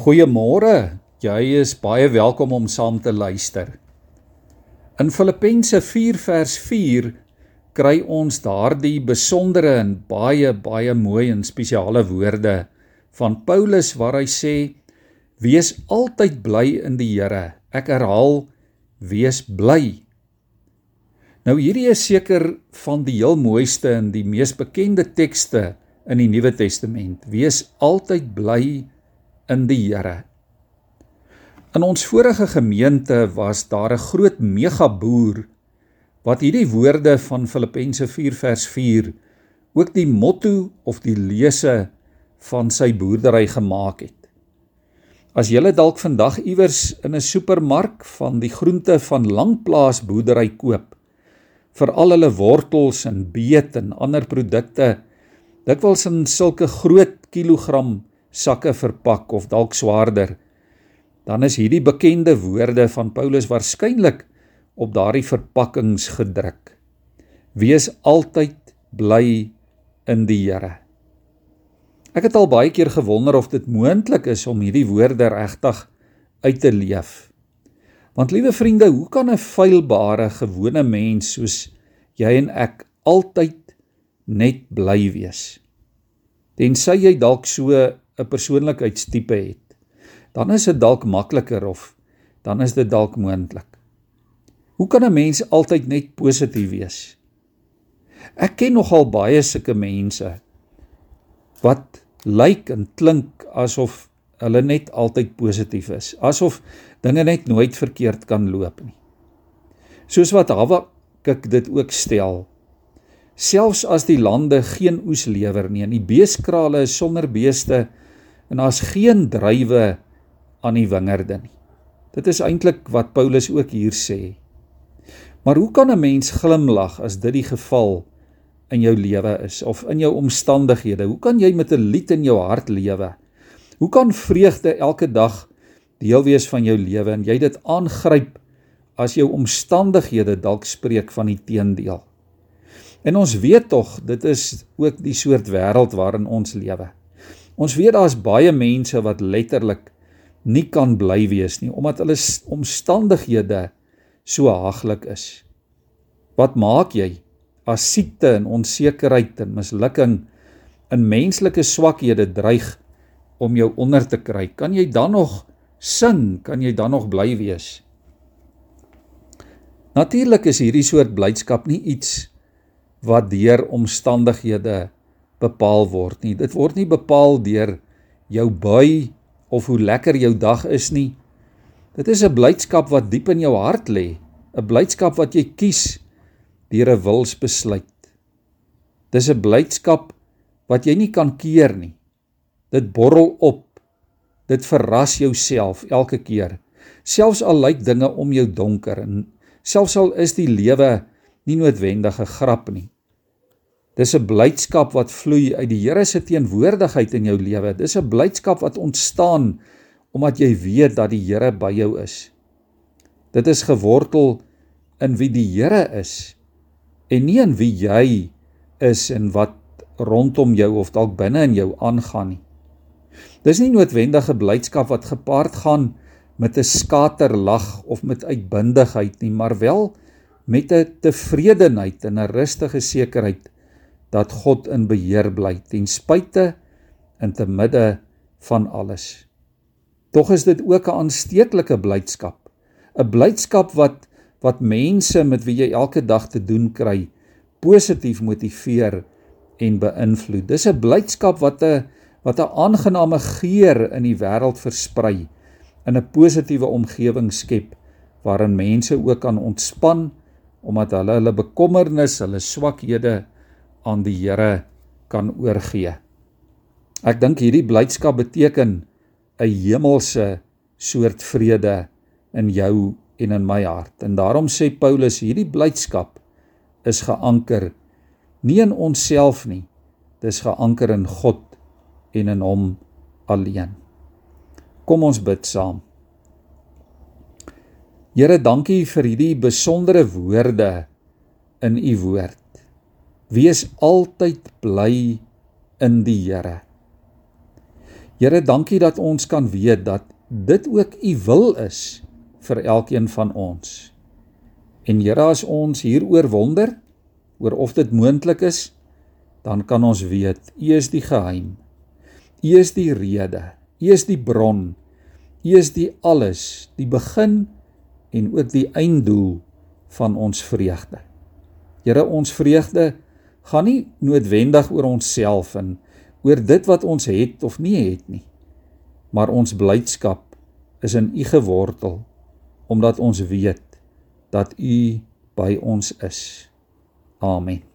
Goeiemôre. Jy is baie welkom om saam te luister. In Filippense 4 vers 4 kry ons daardie besondere en baie baie mooi en spesiale woorde van Paulus waar hy sê: "Wees altyd bly in die Here." Ek herhaal: "Wees bly." Nou hierdie is seker van die heel mooiste en die mees bekende tekste in die Nuwe Testament. Wees altyd bly in die Here. In ons vorige gemeente was daar 'n groot megaboer wat hierdie woorde van Filippense 4 vers 4 ook die motto of die lese van sy boerdery gemaak het. As jy dalk vandag iewers in 'n supermark van die groente van Langplaas boerdery koop vir al hulle wortels en beet en ander produkte dikwels in sulke groot kilogram sakke verpak of dalk swaarder, dan is hierdie bekende woorde van Paulus waarskynlik op daardie verpakkings gedruk. Wees altyd bly in die Here. Ek het al baie keer gewonder of dit moontlik is om hierdie woorde regtig uit te leef. Want liewe vriende, hoe kan 'n feilbare gewone mens soos jy en ek altyd net bly wees? Tensy jy dalk so 'n persoonlikheidstipe het, dan is dit dalk makliker of dan is dit dalk moontlik. Hoe kan 'n mens altyd net positief wees? Ek ken nogal baie sulke mense wat lyk en klink asof hulle net altyd positief is, asof dinge net nooit verkeerd kan loop nie. Soos wat Habakuk dit ook stel, selfs as die lande geen oes lewer nie en die beeskrale is sonder beeste en daar's geen drywe aan die wingerde nie. Dit is eintlik wat Paulus ook hier sê. Maar hoe kan 'n mens glimlag as dit die geval in jou lewe is of in jou omstandighede? Hoe kan jy met 'n lied in jou hart lewe? Hoe kan vreugde elke dag deel wees van jou lewe en jy dit aangryp as jou omstandighede dalk spreek van die teendeel? En ons weet tog dit is ook die soort wêreld waarin ons lewe. Ons weet daar's baie mense wat letterlik nie kan bly wees nie omdat hulle omstandighede so haaglik is. Wat maak jy as siekte en onsekerheid en mislukking in menslike swakhede dreig om jou onder te kry? Kan jy dan nog sin? Kan jy dan nog bly wees? Natuurlik is hierdie soort blydskap nie iets wat deur omstandighede bepaal word nie. Dit word nie bepaal deur jou bui of hoe lekker jou dag is nie. Dit is 'n blydskap wat diep in jou hart lê, 'n blydskap wat jy kies deur 'n wilsbesluit. Dis 'n blydskap wat jy nie kan keer nie. Dit borrel op. Dit verras jouself elke keer. Selfs al lyk dinge om jou donker en selfs al is die lewe nie noodwendig 'n grap nie. Dis 'n blydskap wat vloei uit die Here se teenwoordigheid in jou lewe. Dis 'n blydskap wat ontstaan omdat jy weet dat die Here by jou is. Dit is gewortel in wie die Here is en nie in wie jy is en wat rondom jou of dalk binne in jou aangaan nie. Dis nie noodwendige blydskap wat gepaard gaan met 'n skaterlag of met uitbundigheid nie, maar wel met 'n tevredenheid en 'n rustige sekerheid dat God in beheer bly ten spyte en te midde van alles. Tog is dit ook 'n aansteeklike blydskap, 'n blydskap wat wat mense met wie jy elke dag te doen kry positief motiveer en beïnvloed. Dis 'n blydskap wat 'n wat 'n aangename geur in die wêreld versprei in 'n positiewe omgewing skep waarin mense ook kan ontspan omdat hulle hulle bekommernis, hulle swakhede aan die Here kan oorgee. Ek dink hierdie blydskap beteken 'n hemelse soort vrede in jou en in my hart. En daarom sê Paulus hierdie blydskap is geanker nie in onsself nie. Dis geanker in God en in hom alleen. Kom ons bid saam. Here, dankie vir hierdie besondere woorde in u woord. Wees altyd bly in die Here. Here, dankie dat ons kan weet dat dit ook u wil is vir elkeen van ons. En Here, as ons hieroor wonder oor of dit moontlik is, dan kan ons weet u is die geheim. U is die rede. U is die bron. U is die alles, die begin en ook die einddoel van ons vreugde. Here, ons vreugde gaan nie noodwendig oor onsself en oor dit wat ons het of nie het nie. Maar ons blydskap is in U gewortel omdat ons weet dat U by ons is. Amen.